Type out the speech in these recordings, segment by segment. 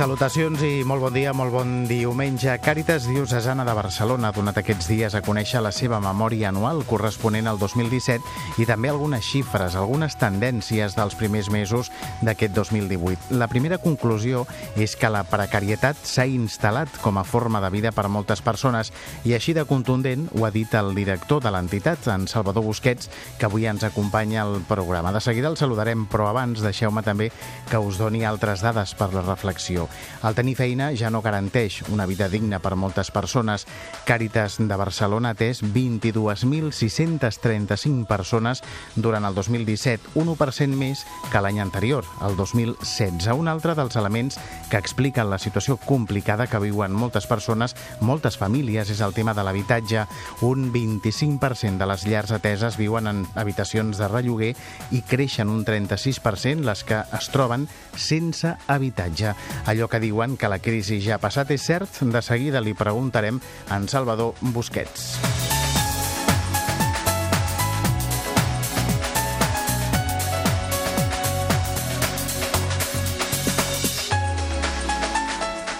Salutacions i molt bon dia, molt bon diumenge. Càritas Diocesana de Barcelona ha donat aquests dies a conèixer la seva memòria anual corresponent al 2017 i també algunes xifres, algunes tendències dels primers mesos d'aquest 2018. La primera conclusió és que la precarietat s'ha instal·lat com a forma de vida per a moltes persones i així de contundent ho ha dit el director de l'entitat, en Salvador Busquets, que avui ens acompanya al programa. De seguida el saludarem, però abans deixeu-me també que us doni altres dades per la reflexió. El tenir feina ja no garanteix una vida digna per moltes persones. Càritas de Barcelona ha atès 22.635 persones durant el 2017, un 1% més que l'any anterior, el 2016. Un altre dels elements que expliquen la situació complicada que viuen moltes persones, moltes famílies, és el tema de l'habitatge. Un 25% de les llars ateses viuen en habitacions de relloguer i creixen un 36% les que es troben sense habitatge. Allò que diuen que la crisi ja ha passat és cert, de seguida li preguntarem a en Salvador Busquets.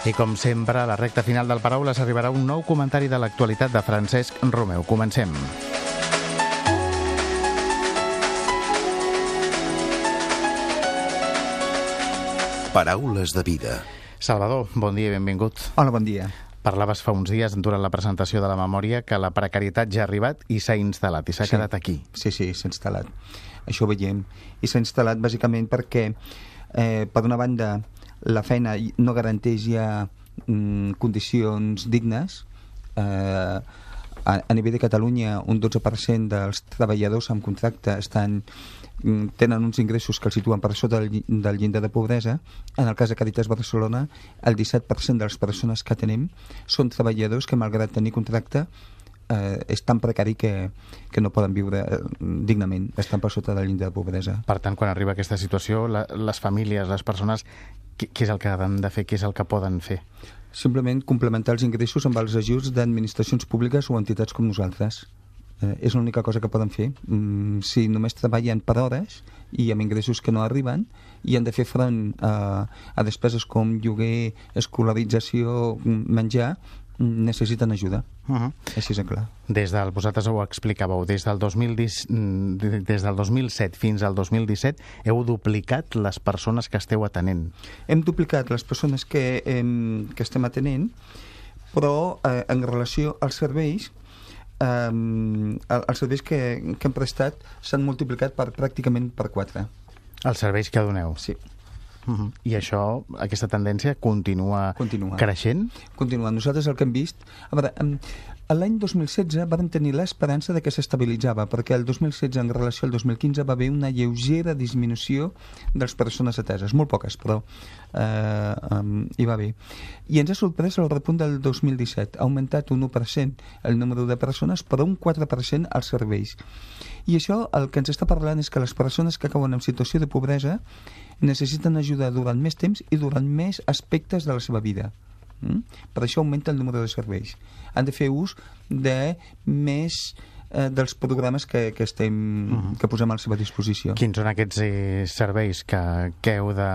I com sempre, a la recta final del Paraules arribarà un nou comentari de l'actualitat de Francesc Romeu. Comencem. Paraules de vida. Salvador, bon dia i benvingut. Hola, bon dia. Parlaves fa uns dies, durant la presentació de la memòria, que la precarietat ja ha arribat i s'ha instal·lat, i s'ha Sí. quedat aquí. Sí, sí, s'ha instal·lat. Això ho veiem. I s'ha instal·lat bàsicament perquè, eh, per una banda, la feina no garanteix ja mm, condicions dignes. Eh, a, a nivell de Catalunya, un 12% dels treballadors amb contracte estan mm, tenen uns ingressos que els situen per sota del, del llindar de pobresa. En el cas de Caritas Barcelona, el 17% de les persones que tenim són treballadors que, malgrat tenir contracte, eh, és tan precari que, que no poden viure eh, dignament, estan per sota del llindar de pobresa. Per tant, quan arriba aquesta situació, la, les famílies, les persones, què, què és el que han de fer, què és el que poden fer? Simplement complementar els ingressos amb els ajuts d'administracions públiques o entitats com nosaltres. Eh, és l'única cosa que poden fer. Mm, si només treballen per hores i amb ingressos que no arriben i han de fer front a, a despeses com lloguer, escolarització, mm, menjar, necessiten ajuda. Uh -huh. Així és clar. Des del, vosaltres ho explicàveu, des del, 2010, mm, de- des del 2007 fins al 2017 heu duplicat les persones que esteu atenent. Hem duplicat les persones que, hem, que estem atenent, però eh, en relació als serveis, eh, el- els serveis que, que hem prestat s'han multiplicat per pràcticament per 4. Els serveis que doneu. Sí, Uh -huh. I això, aquesta tendència continua, Continua. creixent? continuant. Nosaltres el que hem vist... A veure, l'any 2016 vam tenir l'esperança de que s'estabilitzava, perquè el 2016 en relació al 2015 va haver una lleugera disminució de les persones ateses, molt poques, però eh, um, hi va haver. I ens ha sorprès el repunt del 2017. Ha augmentat un 1% el número de persones, però un 4% els serveis. I això el que ens està parlant és que les persones que cauen en situació de pobresa necessiten ajuda durant més temps i durant més aspectes de la seva vida. Mm? Per això augmenta el número de serveis. Han de fer ús de més eh, dels programes que, que, estem, que posem a la seva disposició. Quins són aquests eh, serveis que, que heu de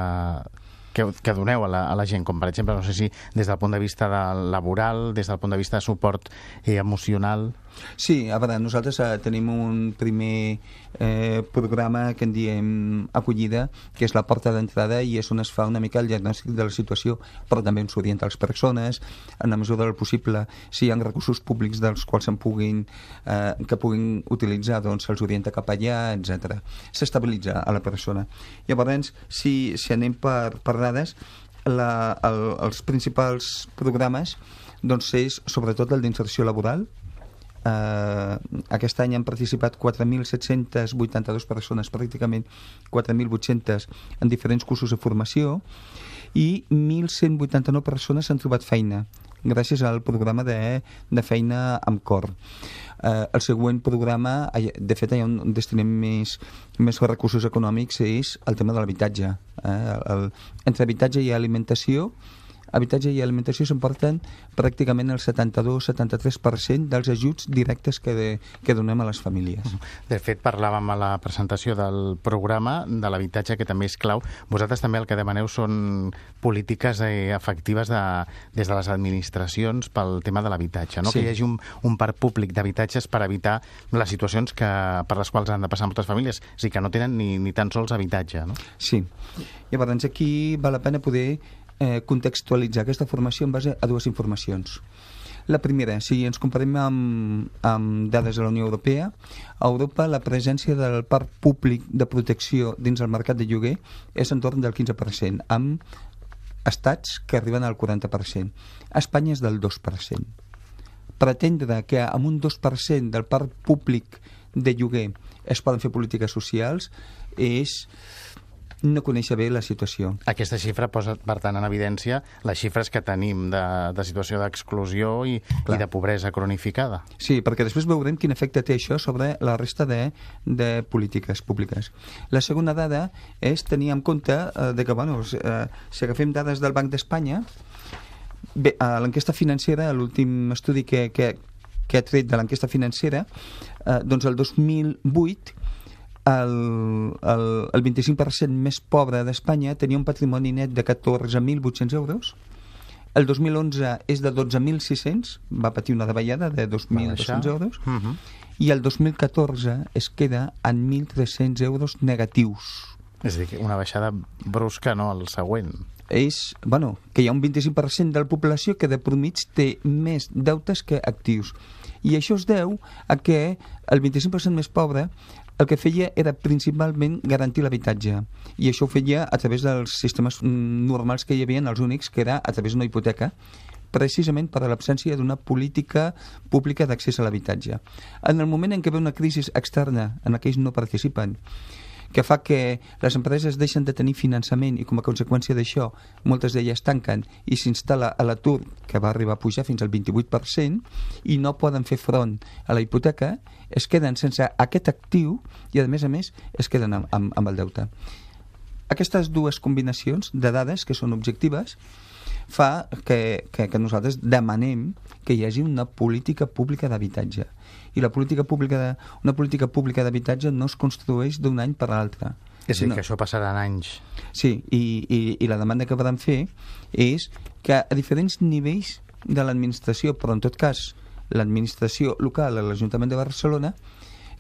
que, que doneu a la, a la gent, com per exemple, no sé si des del punt de vista de laboral, des del punt de vista de suport eh, emocional... Sí, a veure, nosaltres eh, tenim un primer eh, programa que en diem acollida, que és la porta d'entrada i és on es fa una mica el diagnòstic de la situació, però també ens orienta les persones, en la mesura del possible, si hi ha recursos públics dels quals se'n puguin, eh, que puguin utilitzar, doncs se'ls orienta cap allà, etc. S'estabilitza a la persona. Llavors, si, si anem per, per dades, la, el, els principals programes doncs és sobretot el d'inserció laboral, eh, aquest any han participat 4.782 persones, pràcticament 4.800 en diferents cursos de formació i 1.189 persones han trobat feina gràcies al programa de, de feina amb cor. Eh, el següent programa, ai, de fet, allà on destinem més, més recursos econòmics és el tema de l'habitatge. Eh? El, el, entre habitatge i alimentació habitatge i alimentació s'emporten pràcticament el 72-73% dels ajuts directes que, de, que donem a les famílies. De fet, parlàvem a la presentació del programa de l'habitatge, que també és clau. Vosaltres també el que demaneu són polítiques eh, efectives de, des de les administracions pel tema de l'habitatge, no? Sí. que hi hagi un, un parc públic d'habitatges per evitar les situacions que, per les quals han de passar moltes famílies, o sigui que no tenen ni, ni tan sols habitatge. No? Sí. Llavors, aquí val la pena poder eh, contextualitzar aquesta formació en base a dues informacions. La primera, si ens comparem amb, amb dades de la Unió Europea, a Europa la presència del parc públic de protecció dins el mercat de lloguer és entorn del 15%, amb estats que arriben al 40%. A Espanya és del 2%. Pretendre que amb un 2% del parc públic de lloguer es poden fer polítiques socials és no conèixer bé la situació. Aquesta xifra posa, per tant, en evidència les xifres que tenim de, de situació d'exclusió i, i de pobresa cronificada. Sí, perquè després veurem quin efecte té això sobre la resta de, de polítiques públiques. La segona dada és tenir en compte eh, de que, bueno, eh, si agafem dades del Banc d'Espanya, bé, a l'enquesta financera, l'últim estudi que, que, que ha tret de l'enquesta financera, eh, doncs el 2008 el, el, el 25% més pobre d'Espanya tenia un patrimoni net de 14.800 euros, el 2011 és de 12.600, va patir una davallada de 2.200 euros, Uh -huh. i el 2014 es queda en 1.300 euros negatius. És a dir, una baixada brusca, no?, el següent. És, bueno, que hi ha un 25% de la població que de promig té més deutes que actius. I això es deu a que el 25% més pobre el que feia era principalment garantir l'habitatge i això ho feia a través dels sistemes mm, normals que hi havia, els únics, que era a través d'una hipoteca precisament per l'absència d'una política pública d'accés a l'habitatge. En el moment en què ve una crisi externa en la ells no participen, que fa que les empreses deixen de tenir finançament i com a conseqüència d'això moltes d'elles tanquen i s'instal·la a l'atur que va arribar a pujar fins al 28% i no poden fer front a la hipoteca es queden sense aquest actiu i a més a més es queden amb, amb, amb el deute. Aquestes dues combinacions de dades que són objectives fa que, que, que nosaltres demanem que hi hagi una política pública d'habitatge i la política pública de, una política pública d'habitatge no es construeix d'un any per l'altre És a dir, que això passarà en anys. Sí, i, i, i la demanda que podem fer és que a diferents nivells de l'administració, però en tot cas l'administració local, l'Ajuntament de Barcelona,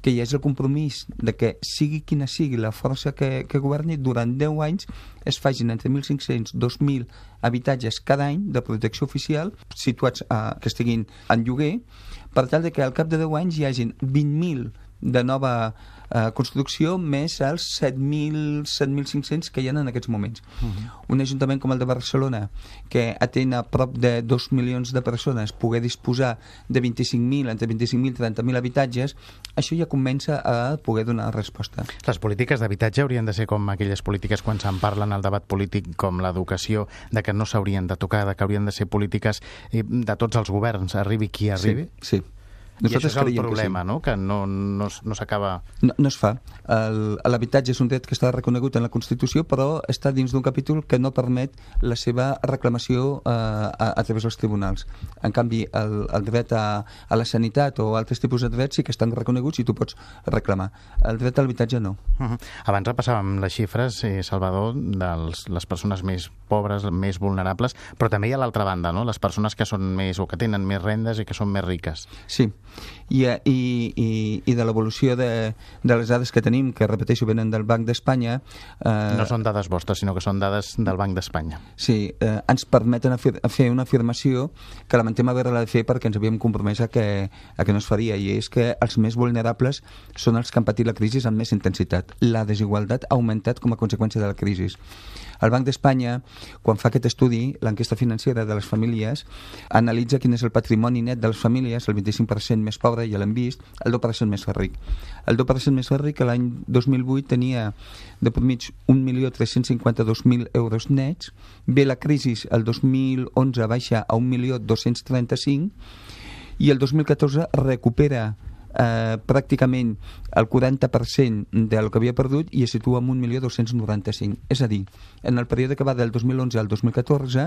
que hi hagi el compromís de que sigui quina sigui la força que, que governi, durant 10 anys es facin entre 1.500 i 2.000 habitatges cada any de protecció oficial situats a, que estiguin en lloguer per tal de que al cap de 10 anys hi hagin 20.000 de nova eh, construcció més els 7.000 7.500 que hi ha en aquests moments. Uh -huh. Un ajuntament com el de Barcelona, que atén a prop de 2 milions de persones, poder disposar de 25.000, entre 25.000 i 30.000 habitatges, això ja comença a poder donar resposta. Les polítiques d'habitatge haurien de ser com aquelles polítiques quan se'n parlen al debat polític com l'educació, de que no s'haurien de tocar, de que haurien de ser polítiques eh, de tots els governs, arribi qui arribi. Sí, sí. I això és el problema, que sí. no? Que no, no, no s'acaba... No, no es fa. L'habitatge és un dret que està reconegut en la Constitució, però està dins d'un capítol que no permet la seva reclamació eh, a, a través dels tribunals. En canvi, el, el dret a, a la sanitat o altres tipus de drets sí que estan reconeguts i tu pots reclamar. El dret a l'habitatge no. Uh -huh. Abans repassàvem les xifres, eh, Salvador, de les persones més pobres, més vulnerables, però també hi ha l'altra banda, no? les persones que són més o que tenen més rendes i que són més riques. Sí, i, eh, i, i, i de l'evolució de, de les dades que tenim, que repeteixo venen del Banc d'Espanya... Eh, No són dades vostres, sinó que són dades del Banc d'Espanya. Sí, eh, ens permeten a fer, a fer una afirmació que lamentem haver-la de fer perquè ens havíem compromès a que, a que no es faria, i és que els més vulnerables són els que han patit la crisi amb més intensitat. La desigualtat ha augmentat com a conseqüència de la crisi. El Banc d'Espanya, quan fa aquest estudi, l'enquesta financera de les famílies, analitza quin és el patrimoni net de les famílies, el 25% més pobre, ja l'hem vist, el 2% més ric. El 2% més ric l'any 2008 tenia de mig 1.352.000 euros nets, ve la crisi el 2011 baixa a 1.235.000 i el 2014 recupera eh, pràcticament el 40% del que havia perdut i es situa en 1.295. És a dir, en el període que va del 2011 al 2014,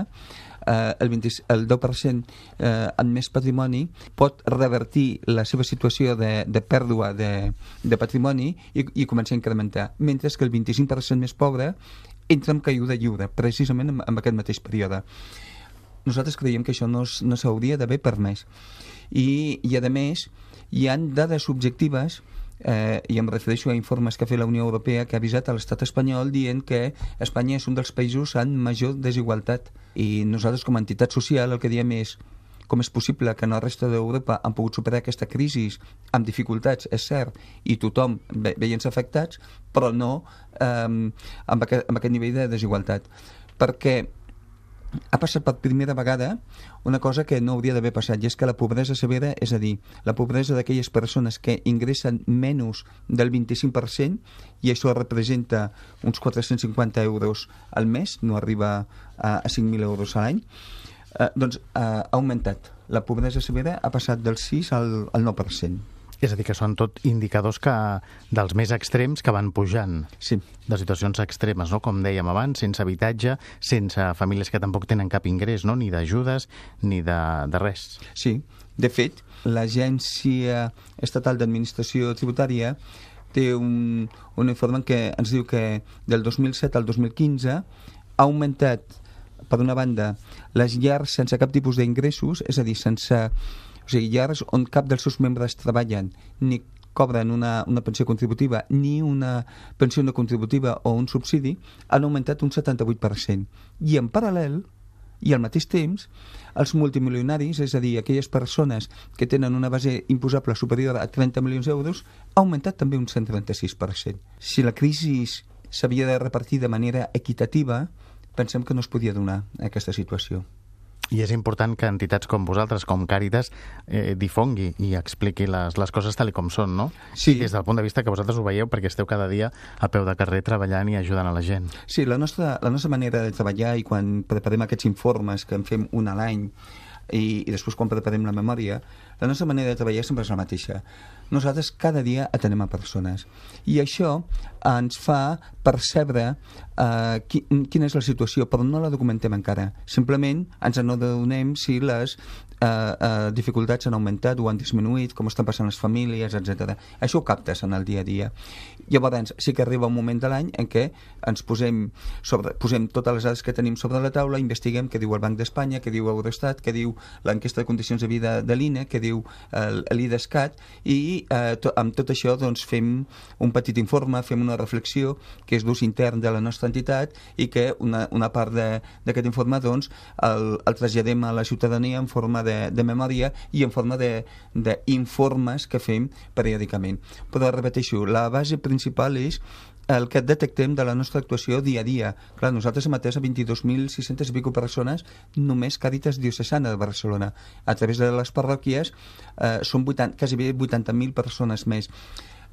eh, el, 20, el 10% eh, amb més patrimoni pot revertir la seva situació de, de pèrdua de, de patrimoni i, i començar a incrementar, mentre que el 25% més pobre entra en caiguda lliure, precisament en, en aquest mateix període. Nosaltres creiem que això no, no s'hauria d'haver permès. I, I, a més, hi han dades objectives eh, i em refereixo a informes que ha fet la Unió Europea que ha avisat a l'estat espanyol dient que Espanya és un dels països amb major desigualtat i nosaltres com a entitat social el que diem és com és possible que en la resta d'Europa han pogut superar aquesta crisi amb dificultats, és cert, i tothom ve veient-se afectats, però no eh, amb, aquest, amb aquest nivell de desigualtat. Perquè ha passat per primera vegada una cosa que no hauria d'haver passat, i és que la pobresa severa, és a dir, la pobresa d'aquelles persones que ingressen menys del 25%, i això representa uns 450 euros al mes, no arriba a, a 5.000 euros a l'any, eh, doncs eh, ha augmentat. La pobresa severa ha passat del 6 al, al 9%. És a dir, que són tot indicadors que, dels més extrems que van pujant. Sí. De situacions extremes, no? com dèiem abans, sense habitatge, sense famílies que tampoc tenen cap ingrés, no? ni d'ajudes, ni de, de res. Sí. De fet, l'Agència Estatal d'Administració Tributària té un, un informe que ens diu que del 2007 al 2015 ha augmentat, per una banda, les llars sense cap tipus d'ingressos, és a dir, sense o sigui, llars on cap dels seus membres treballen ni cobren una, una pensió contributiva ni una pensió no contributiva o un subsidi, han augmentat un 78%. I en paral·lel, i al mateix temps, els multimilionaris, és a dir, aquelles persones que tenen una base imposable superior a 30 milions d'euros, ha augmentat també un 136%. Si la crisi s'havia de repartir de manera equitativa, pensem que no es podia donar aquesta situació. I és important que entitats com vosaltres, com Càritas, eh, difongui i expliqui les, les coses tal com són, no? Sí. Des del punt de vista que vosaltres ho veieu perquè esteu cada dia a peu de carrer treballant i ajudant a la gent. Sí, la nostra, la nostra manera de treballar i quan preparem aquests informes que en fem un a l'any i, i després quan preparem la memòria, la nostra manera de treballar sempre és la mateixa. Nosaltres cada dia atenem a persones i això ens fa percebre eh, qui, quina és la situació, però no la documentem encara. Simplement ens adonem si les eh, eh, dificultats han augmentat o han disminuït, com estan passant les famílies, etc. Això ho captes en el dia a dia. Llavors, sí que arriba un moment de l'any en què ens posem, sobre, posem totes les dades que tenim sobre la taula, investiguem què diu el Banc d'Espanya, què diu Eurostat, què diu l'enquesta de condicions de vida de l'INE, què diu l'IDESCAT, i eh, to, amb tot això doncs, fem un petit informe, fem una reflexió que és d'ús intern de la nostra entitat i que una, una part d'aquest informe doncs, el, el traslladem a la ciutadania en forma de, de memòria i en forma d'informes que fem periòdicament. Però repeteixo, la base principal és el que detectem de la nostra actuació dia a dia. Clar, nosaltres hem atès a 22.600 i persones només Càritas Diocesana de Barcelona. A través de les parròquies eh, són 80, quasi bé 80.000 persones més.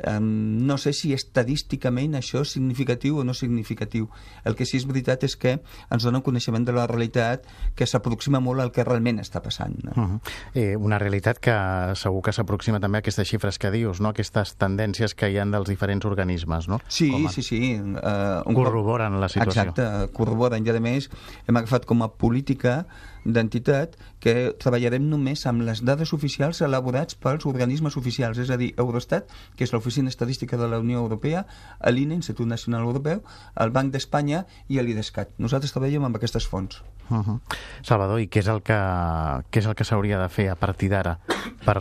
Um, no sé si estadísticament això és significatiu o no significatiu. El que sí és veritat és que ens dona un coneixement de la realitat que s'aproxima molt al que realment està passant. No? Uh -huh. eh, una realitat que segur que s'aproxima també a aquestes xifres que dius, no? aquestes tendències que hi han dels diferents organismes. No? Sí, a... sí, sí. Uh, un corroboren cop... la situació. Exacte, corroboren. I a més hem agafat com a política d'entitat que treballarem només amb les dades oficials elaborats pels organismes oficials, és a dir, Eurostat, que és l'Oficina Estadística de la Unió Europea, l'INE, Institut Nacional Europeu, el Banc d'Espanya i l'IDESCAT. Nosaltres treballem amb aquestes fonts. Uh -huh. Salvador, i què és el que, què és el que s'hauria de fer a partir d'ara? Per...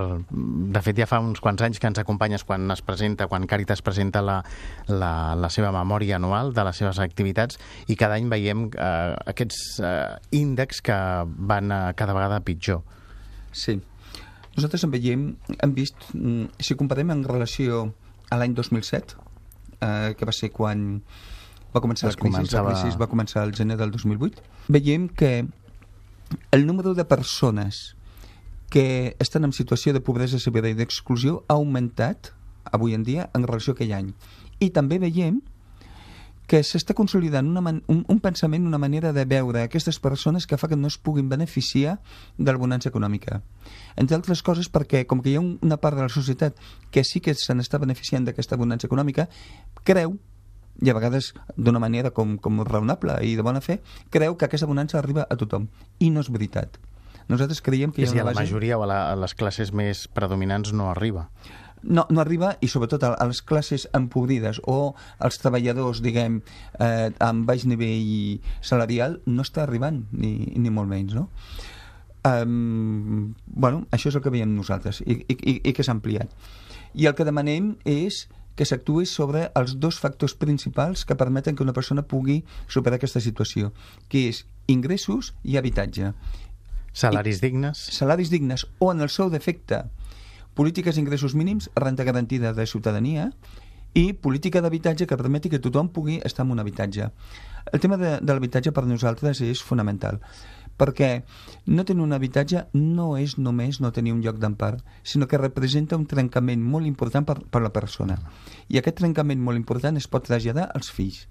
De fet, ja fa uns quants anys que ens acompanyes quan es presenta, quan Càritas presenta la, la, la seva memòria anual de les seves activitats i cada any veiem eh, aquests eh, índexs que van a cada vegada pitjor. Sí. Nosaltres en veiem, hem vist, mm, si comparem en relació a l'any 2007, eh, que va ser quan va començar la crisi, començava... la crisi va començar al gener del 2008, veiem que el número de persones que estan en situació de pobresa severa i d'exclusió ha augmentat avui en dia en relació a aquell any. I també veiem que s'està consolidant una man un, un pensament, una manera de veure aquestes persones que fa que no es puguin beneficiar de la bonança econòmica. Entre altres coses perquè, com que hi ha una part de la societat que sí que se n'està beneficiant d'aquesta bonança econòmica, creu i a vegades d'una manera com, com raonable i de bona fe, creu que aquesta bonança arriba a tothom. I no és veritat. Nosaltres creiem que hi ha una base... la majoria o a, la, a les classes més predominants no arriba. No, no arriba, i sobretot a, a les classes empobrides o als treballadors, diguem, eh, amb baix nivell salarial, no està arribant, ni, ni molt menys, no? Um, bueno, això és el que veiem nosaltres i, i, i que s'ha ampliat. I el que demanem és que s'actuï sobre els dos factors principals que permeten que una persona pugui superar aquesta situació, que és ingressos i habitatge. Salaris dignes? Salaris dignes o, en el seu defecte, polítiques d'ingressos mínims, renta garantida de ciutadania i política d'habitatge que permeti que tothom pugui estar en un habitatge. El tema de, de l'habitatge per nosaltres és fonamental perquè no tenir un habitatge no és només no tenir un lloc d'empar, sinó que representa un trencament molt important per, per la persona. I aquest trencament molt important es pot traslladar als fills.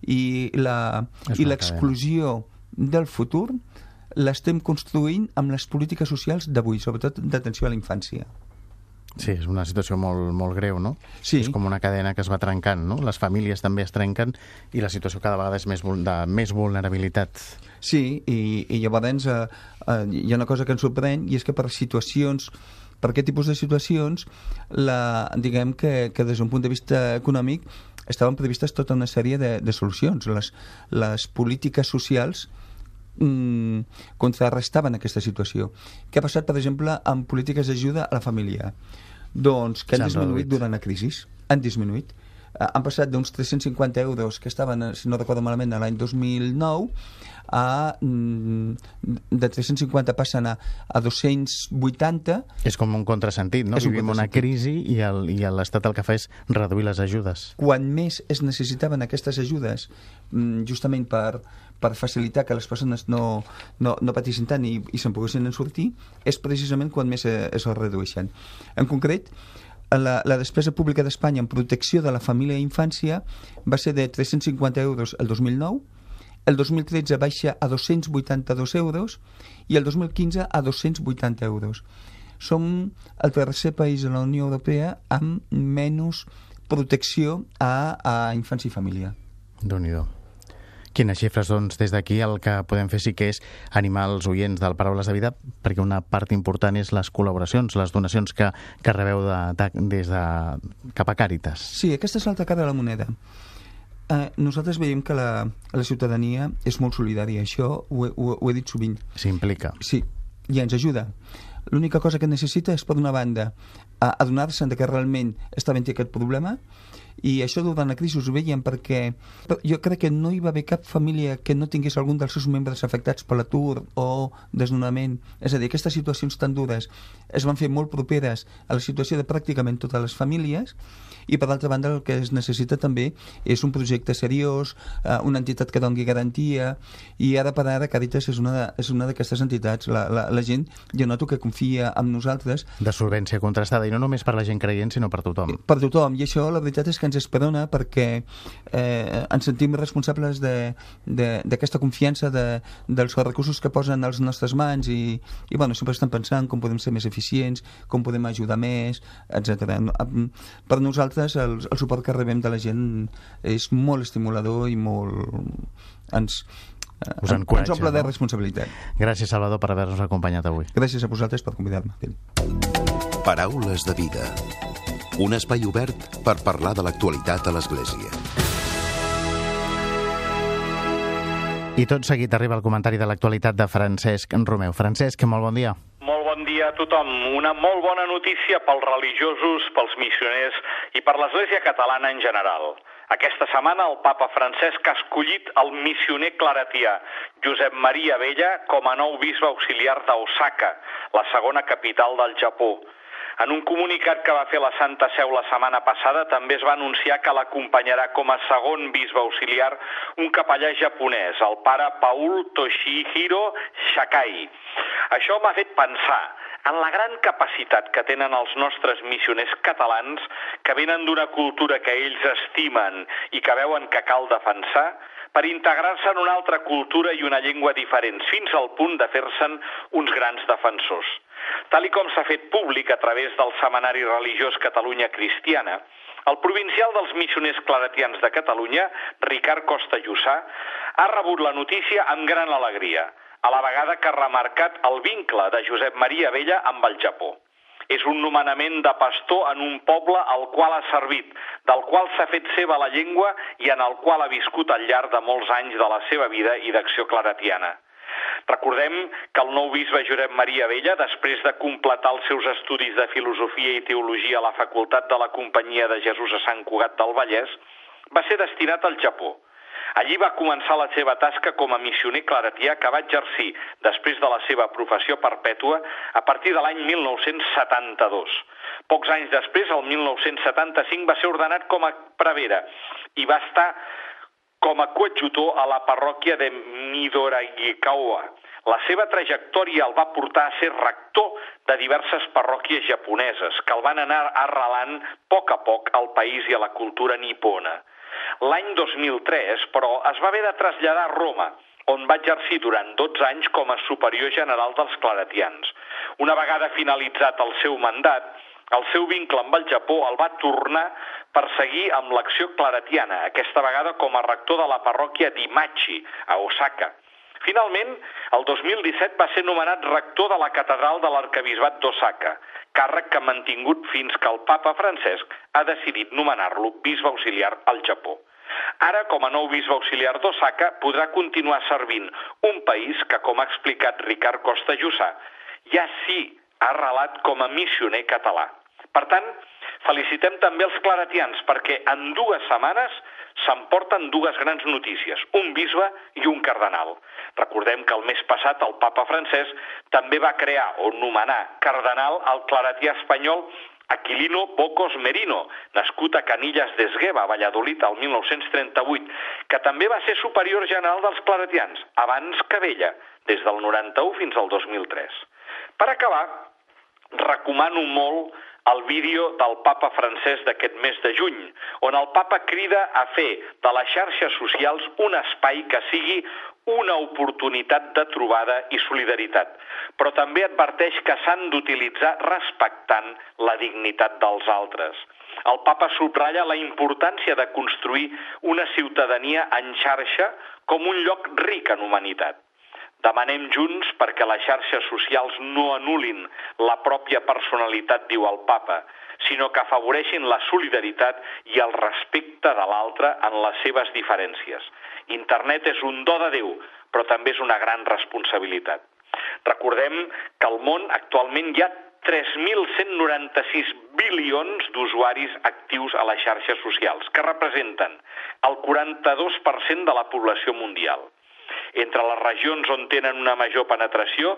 I l'exclusió del futur l'estem construint amb les polítiques socials d'avui, sobretot d'atenció a la infància. Sí, és una situació molt, molt greu, no? Sí. És com una cadena que es va trencant, no? Les famílies també es trenquen i la situació cada vegada és més de més vulnerabilitat. Sí, i, i llavors eh, eh, hi ha una cosa que ens sorprèn i és que per situacions per aquest tipus de situacions la, diguem que, que des d'un punt de vista econòmic estaven previstes tota una sèrie de, de solucions. Les, les polítiques socials mm, contrarrestaven aquesta situació. Què ha passat, per exemple, amb polítiques d'ajuda a la família? Doncs que han disminuït durant la crisi. Han disminuït. Uh, han passat d'uns 350 euros que estaven, si no recordo malament, l'any 2009 a, mm, de 350 passen a, a 280. És com un contrasentit, no? És Vivim un una crisi i l'Estat el que fa és reduir les ajudes. Quan més es necessitaven aquestes ajudes, mm, justament per, per facilitar que les persones no, no, no patissin tant i, i se'n poguessin en sortir, és precisament quan més es, es redueixen. En concret, la, la despesa pública d'Espanya en protecció de la família i infància va ser de 350 euros el 2009, el 2013 baixa a 282 euros i el 2015 a 280 euros. Som el tercer país de la Unió Europea amb menys protecció a, a infants i família. déu nhi Quines xifres, doncs, des d'aquí el que podem fer sí que és animar els oients del Paraules de Vida, perquè una part important és les col·laboracions, les donacions que, que rebeu de, de, des de, cap a Càritas. Sí, aquesta és l'altra cara de la moneda. Eh, nosaltres veiem que la, la ciutadania és molt solidària, això ho, ho, ho he dit sovint. S'implica. Sí, i ens ajuda. L'única cosa que necessita és, per una banda, adonar-se'n que realment està havent aquest problema i això durant la crisi us ho veiem perquè jo crec que no hi va haver cap família que no tingués algun dels seus membres afectats per l'atur o desnonament. És a dir, aquestes situacions tan dures es van fer molt properes a la situació de pràcticament totes les famílies i per l'altra banda el que es necessita també és un projecte seriós, eh, una entitat que doni garantia i ara per ara Càritas és una, és una d'aquestes entitats. La, la, la gent, jo noto que confia en nosaltres. De solvència contrastada i no només per la gent creient sinó per tothom. Per tothom i això la veritat és que ens esperona perquè eh, ens sentim responsables d'aquesta confiança de, dels recursos que posen als nostres mans i, i bueno, sempre estan pensant com podem ser més eficients, com podem ajudar més, etc. Per nosaltres el, el suport que rebem de la gent és molt estimulador i molt... ens, eh, us encoratja, ens omple no? de responsabilitat. Gràcies, Salvador, per haver-nos acompanyat avui. Gràcies a vosaltres per convidar-me. Paraules de vida un espai obert per parlar de l'actualitat a l'Església. I tot seguit arriba el comentari de l'actualitat de Francesc Romeu. Francesc, molt bon dia. Molt bon dia a tothom. Una molt bona notícia pels religiosos, pels missioners i per l'Església catalana en general. Aquesta setmana el papa Francesc ha escollit el missioner claretià, Josep Maria Vella, com a nou bisbe auxiliar d'Osaka, la segona capital del Japó. En un comunicat que va fer la Santa Seu la setmana passada també es va anunciar que l'acompanyarà com a segon bisbe auxiliar un capellà japonès, el pare Paul Toshihiro Shakai. Això m'ha fet pensar en la gran capacitat que tenen els nostres missioners catalans, que venen d'una cultura que ells estimen i que veuen que cal defensar, per integrar-se en una altra cultura i una llengua diferents, fins al punt de fer-se'n uns grans defensors. Tal com s'ha fet públic a través del Semanari Religiós Catalunya Cristiana, el provincial dels missioners claretians de Catalunya, Ricard Costa Llussà, ha rebut la notícia amb gran alegria, a la vegada que ha remarcat el vincle de Josep Maria Vella amb el Japó és un nomenament de pastor en un poble al qual ha servit, del qual s'ha fet seva la llengua i en el qual ha viscut al llarg de molts anys de la seva vida i d'acció claretiana. Recordem que el nou bisbe Josep Maria Vella, després de completar els seus estudis de filosofia i teologia a la Facultat de la Companyia de Jesús a Sant Cugat del Vallès, va ser destinat al Japó, Allí va començar la seva tasca com a missioner claretià que va exercir després de la seva professió perpètua a partir de l'any 1972. Pocs anys després, el 1975, va ser ordenat com a prevera i va estar com a coadjutor a la parròquia de Midoragikawa. La seva trajectòria el va portar a ser rector de diverses parròquies japoneses que el van anar arrelant a poc a poc al país i a la cultura nipona. L'any 2003, però, es va haver de traslladar a Roma, on va exercir durant 12 anys com a superior general dels claretians. Una vegada finalitzat el seu mandat, el seu vincle amb el Japó el va tornar per seguir amb l'acció claretiana, aquesta vegada com a rector de la parròquia d'Imachi, a Osaka. Finalment, el 2017 va ser nomenat rector de la catedral de l'arcabisbat d'Osaka, càrrec que ha mantingut fins que el papa Francesc ha decidit nomenar-lo bisbe auxiliar al Japó. Ara, com a nou bisbe auxiliar d'Osaka, podrà continuar servint un país que, com ha explicat Ricard Costa Jussà, ja sí ha arrelat com a missioner català. Per tant, felicitem també els claretians perquè en dues setmanes s'emporten dues grans notícies, un bisbe i un cardenal. Recordem que el mes passat el papa francès també va crear o nomenar cardenal al claretià espanyol Aquilino Bocos Merino, nascut a Canillas d'Esgueva, Valladolid, el 1938, que també va ser superior general dels claretians, abans que Vella, des del 91 fins al 2003. Per acabar, recomano molt el vídeo del papa francès d'aquest mes de juny, on el papa crida a fer de les xarxes socials un espai que sigui una oportunitat de trobada i solidaritat, però també adverteix que s'han d'utilitzar respectant la dignitat dels altres. El papa subratlla la importància de construir una ciutadania en xarxa com un lloc ric en humanitat. Demanem junts perquè les xarxes socials no anulin la pròpia personalitat, diu el papa, sinó que afavoreixin la solidaritat i el respecte de l'altre en les seves diferències. Internet és un do de Déu, però també és una gran responsabilitat. Recordem que al món actualment hi ha 3.196 bilions d'usuaris actius a les xarxes socials, que representen el 42% de la població mundial. Entre les regions on tenen una major penetració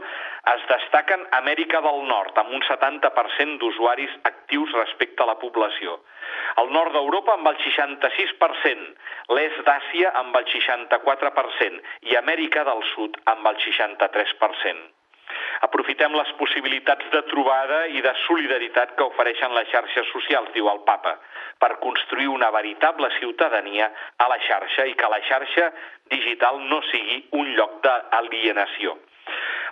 es destaquen Amèrica del Nord, amb un 70% d'usuaris actius respecte a la població. El nord d'Europa amb el 66%, l'est d'Àsia amb el 64% i Amèrica del Sud amb el 63%. Aprofitem les possibilitats de trobada i de solidaritat que ofereixen les xarxes socials, diu el papa, per construir una veritable ciutadania a la xarxa i que la xarxa digital no sigui un lloc d'alienació.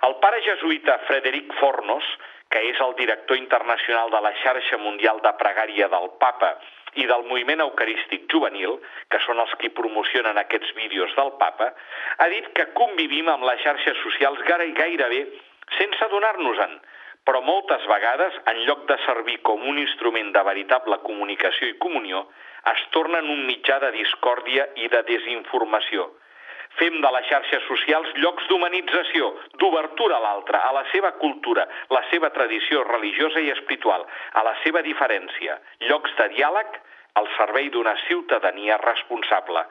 El pare jesuïta Frederic Fornos, que és el director internacional de la xarxa mundial de pregària del papa i del moviment eucarístic juvenil, que són els que promocionen aquests vídeos del papa, ha dit que convivim amb les xarxes socials gairebé sense adonar-nos-en, però moltes vegades, en lloc de servir com un instrument de veritable comunicació i comunió, es tornen un mitjà de discòrdia i de desinformació. Fem de les xarxes socials llocs d'humanització, d'obertura a l'altre, a la seva cultura, la seva tradició religiosa i espiritual, a la seva diferència, llocs de diàleg al servei d'una ciutadania responsable.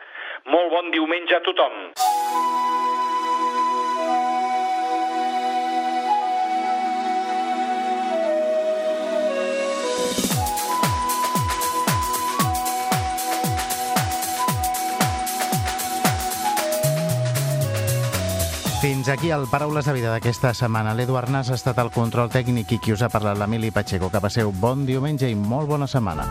Molt bon diumenge a tothom! Fins aquí el Paraules de Vida d'aquesta setmana. L'Eduard Nas ha estat el control tècnic i qui us ha parlat l'Emili Pacheco. Que passeu bon diumenge i molt bona setmana.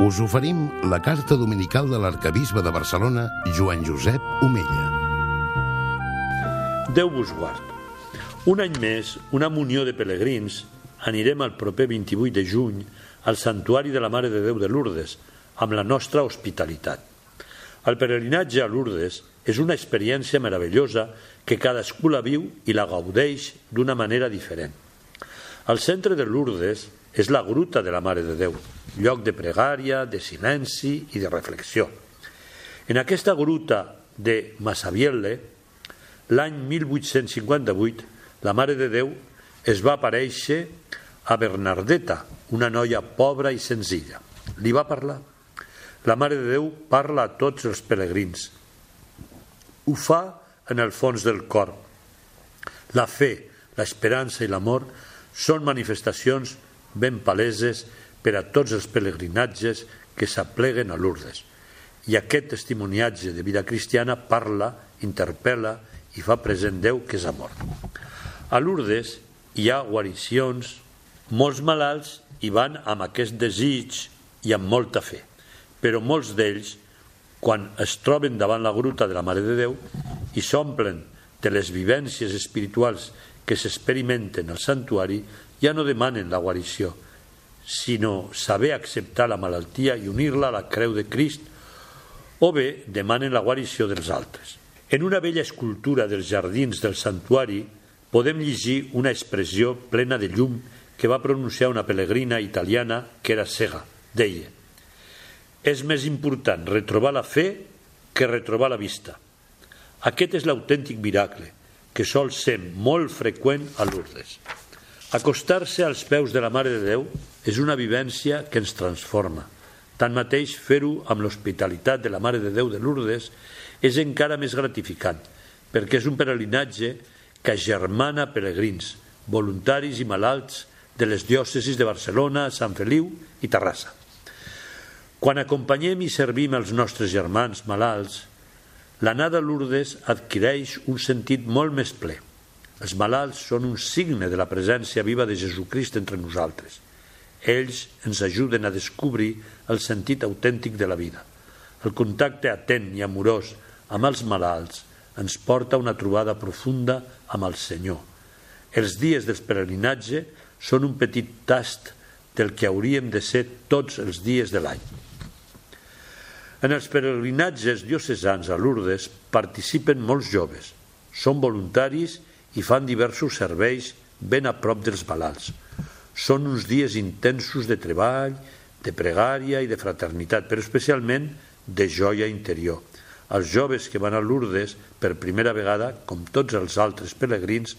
Us oferim la carta dominical de l'arcabisbe de Barcelona, Joan Josep Omella. Déu vos guard. Un any més, una munió de pelegrins, anirem el proper 28 de juny al Santuari de la Mare de Déu de Lourdes, amb la nostra hospitalitat. El peregrinatge a Lourdes és una experiència meravellosa que cadascú la viu i la gaudeix d'una manera diferent. El centre de Lourdes és la gruta de la Mare de Déu, lloc de pregària, de silenci i de reflexió. En aquesta gruta de Massabielle, l'any 1858, la Mare de Déu es va aparèixer a Bernardeta, una noia pobra i senzilla. Li va parlar. La Mare de Déu parla a tots els pelegrins. Ho fa en el fons del cor. La fe, l'esperança i l'amor són manifestacions ben paleses per a tots els pelegrinatges que s'apleguen a Lourdes. I aquest testimoniatge de vida cristiana parla, interpel·la i fa present Déu que és amor. A Lourdes hi ha guaricions, molts malalts hi van amb aquest desig i amb molta fe, però molts d'ells, quan es troben davant la gruta de la Mare de Déu i s'omplen de les vivències espirituals que s'experimenten al santuari, ja no demanen la guarició, sinó saber acceptar la malaltia i unir-la a la creu de Crist, o bé demanen la guarició dels altres. En una vella escultura dels jardins del santuari podem llegir una expressió plena de llum que va pronunciar una pelegrina italiana que era cega. Deia, és més important retrobar la fe que retrobar la vista. Aquest és l'autèntic miracle, que sol ser molt freqüent a Lourdes. Acostar-se als peus de la Mare de Déu és una vivència que ens transforma. Tanmateix, fer-ho amb l'hospitalitat de la Mare de Déu de Lourdes és encara més gratificant, perquè és un peregrinatge que agermana peregrins, voluntaris i malalts de les diòcesis de Barcelona, Sant Feliu i Terrassa. Quan acompanyem i servim els nostres germans malalts, l'anada a Lourdes adquireix un sentit molt més ple. Els malalts són un signe de la presència viva de Jesucrist entre nosaltres. Ells ens ajuden a descobrir el sentit autèntic de la vida. El contacte atent i amorós amb els malalts ens porta a una trobada profunda amb el Senyor. Els dies del peregrinatge són un petit tast del que hauríem de ser tots els dies de l'any. En els peregrinatges diocesans a Lourdes participen molts joves, són voluntaris i fan diversos serveis ben a prop dels malalts. Són uns dies intensos de treball, de pregària i de fraternitat, però especialment de joia interior. Els joves que van a Lourdes per primera vegada, com tots els altres pelegrins,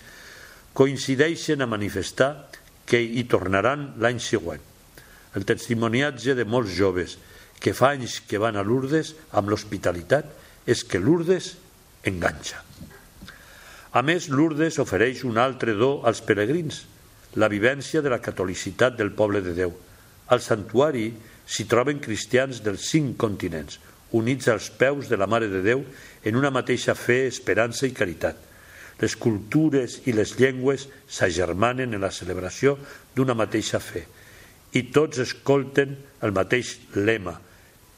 coincideixen a manifestar que hi tornaran l'any següent. El testimoniatge de molts joves que fa anys que van a Lourdes amb l'hospitalitat és que Lourdes enganxa. A més, Lourdes ofereix un altre do als peregrins, la vivència de la catolicitat del poble de Déu. Al santuari s'hi troben cristians dels cinc continents, units als peus de la Mare de Déu en una mateixa fe, esperança i caritat – les cultures i les llengües s'agermanen en la celebració d'una mateixa fe i tots escolten el mateix lema,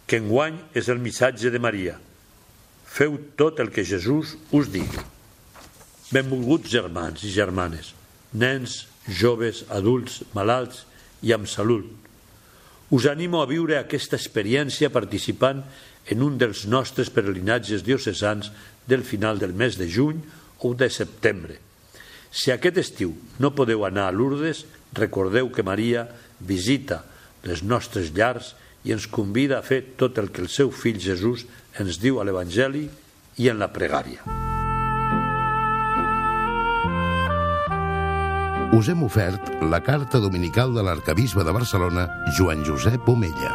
que enguany és el missatge de Maria. Feu tot el que Jesús us digui. Benvolguts germans i germanes, nens, joves, adults, malalts i amb salut. Us animo a viure aquesta experiència participant en un dels nostres peregrinatges diocesans del final del mes de juny o de setembre. Si aquest estiu no podeu anar a Lourdes, recordeu que Maria visita les nostres llars i ens convida a fer tot el que el seu fill Jesús ens diu a l'Evangeli i en la pregària. Us hem ofert la carta dominical de l'arcabisbe de Barcelona, Joan Josep Omella.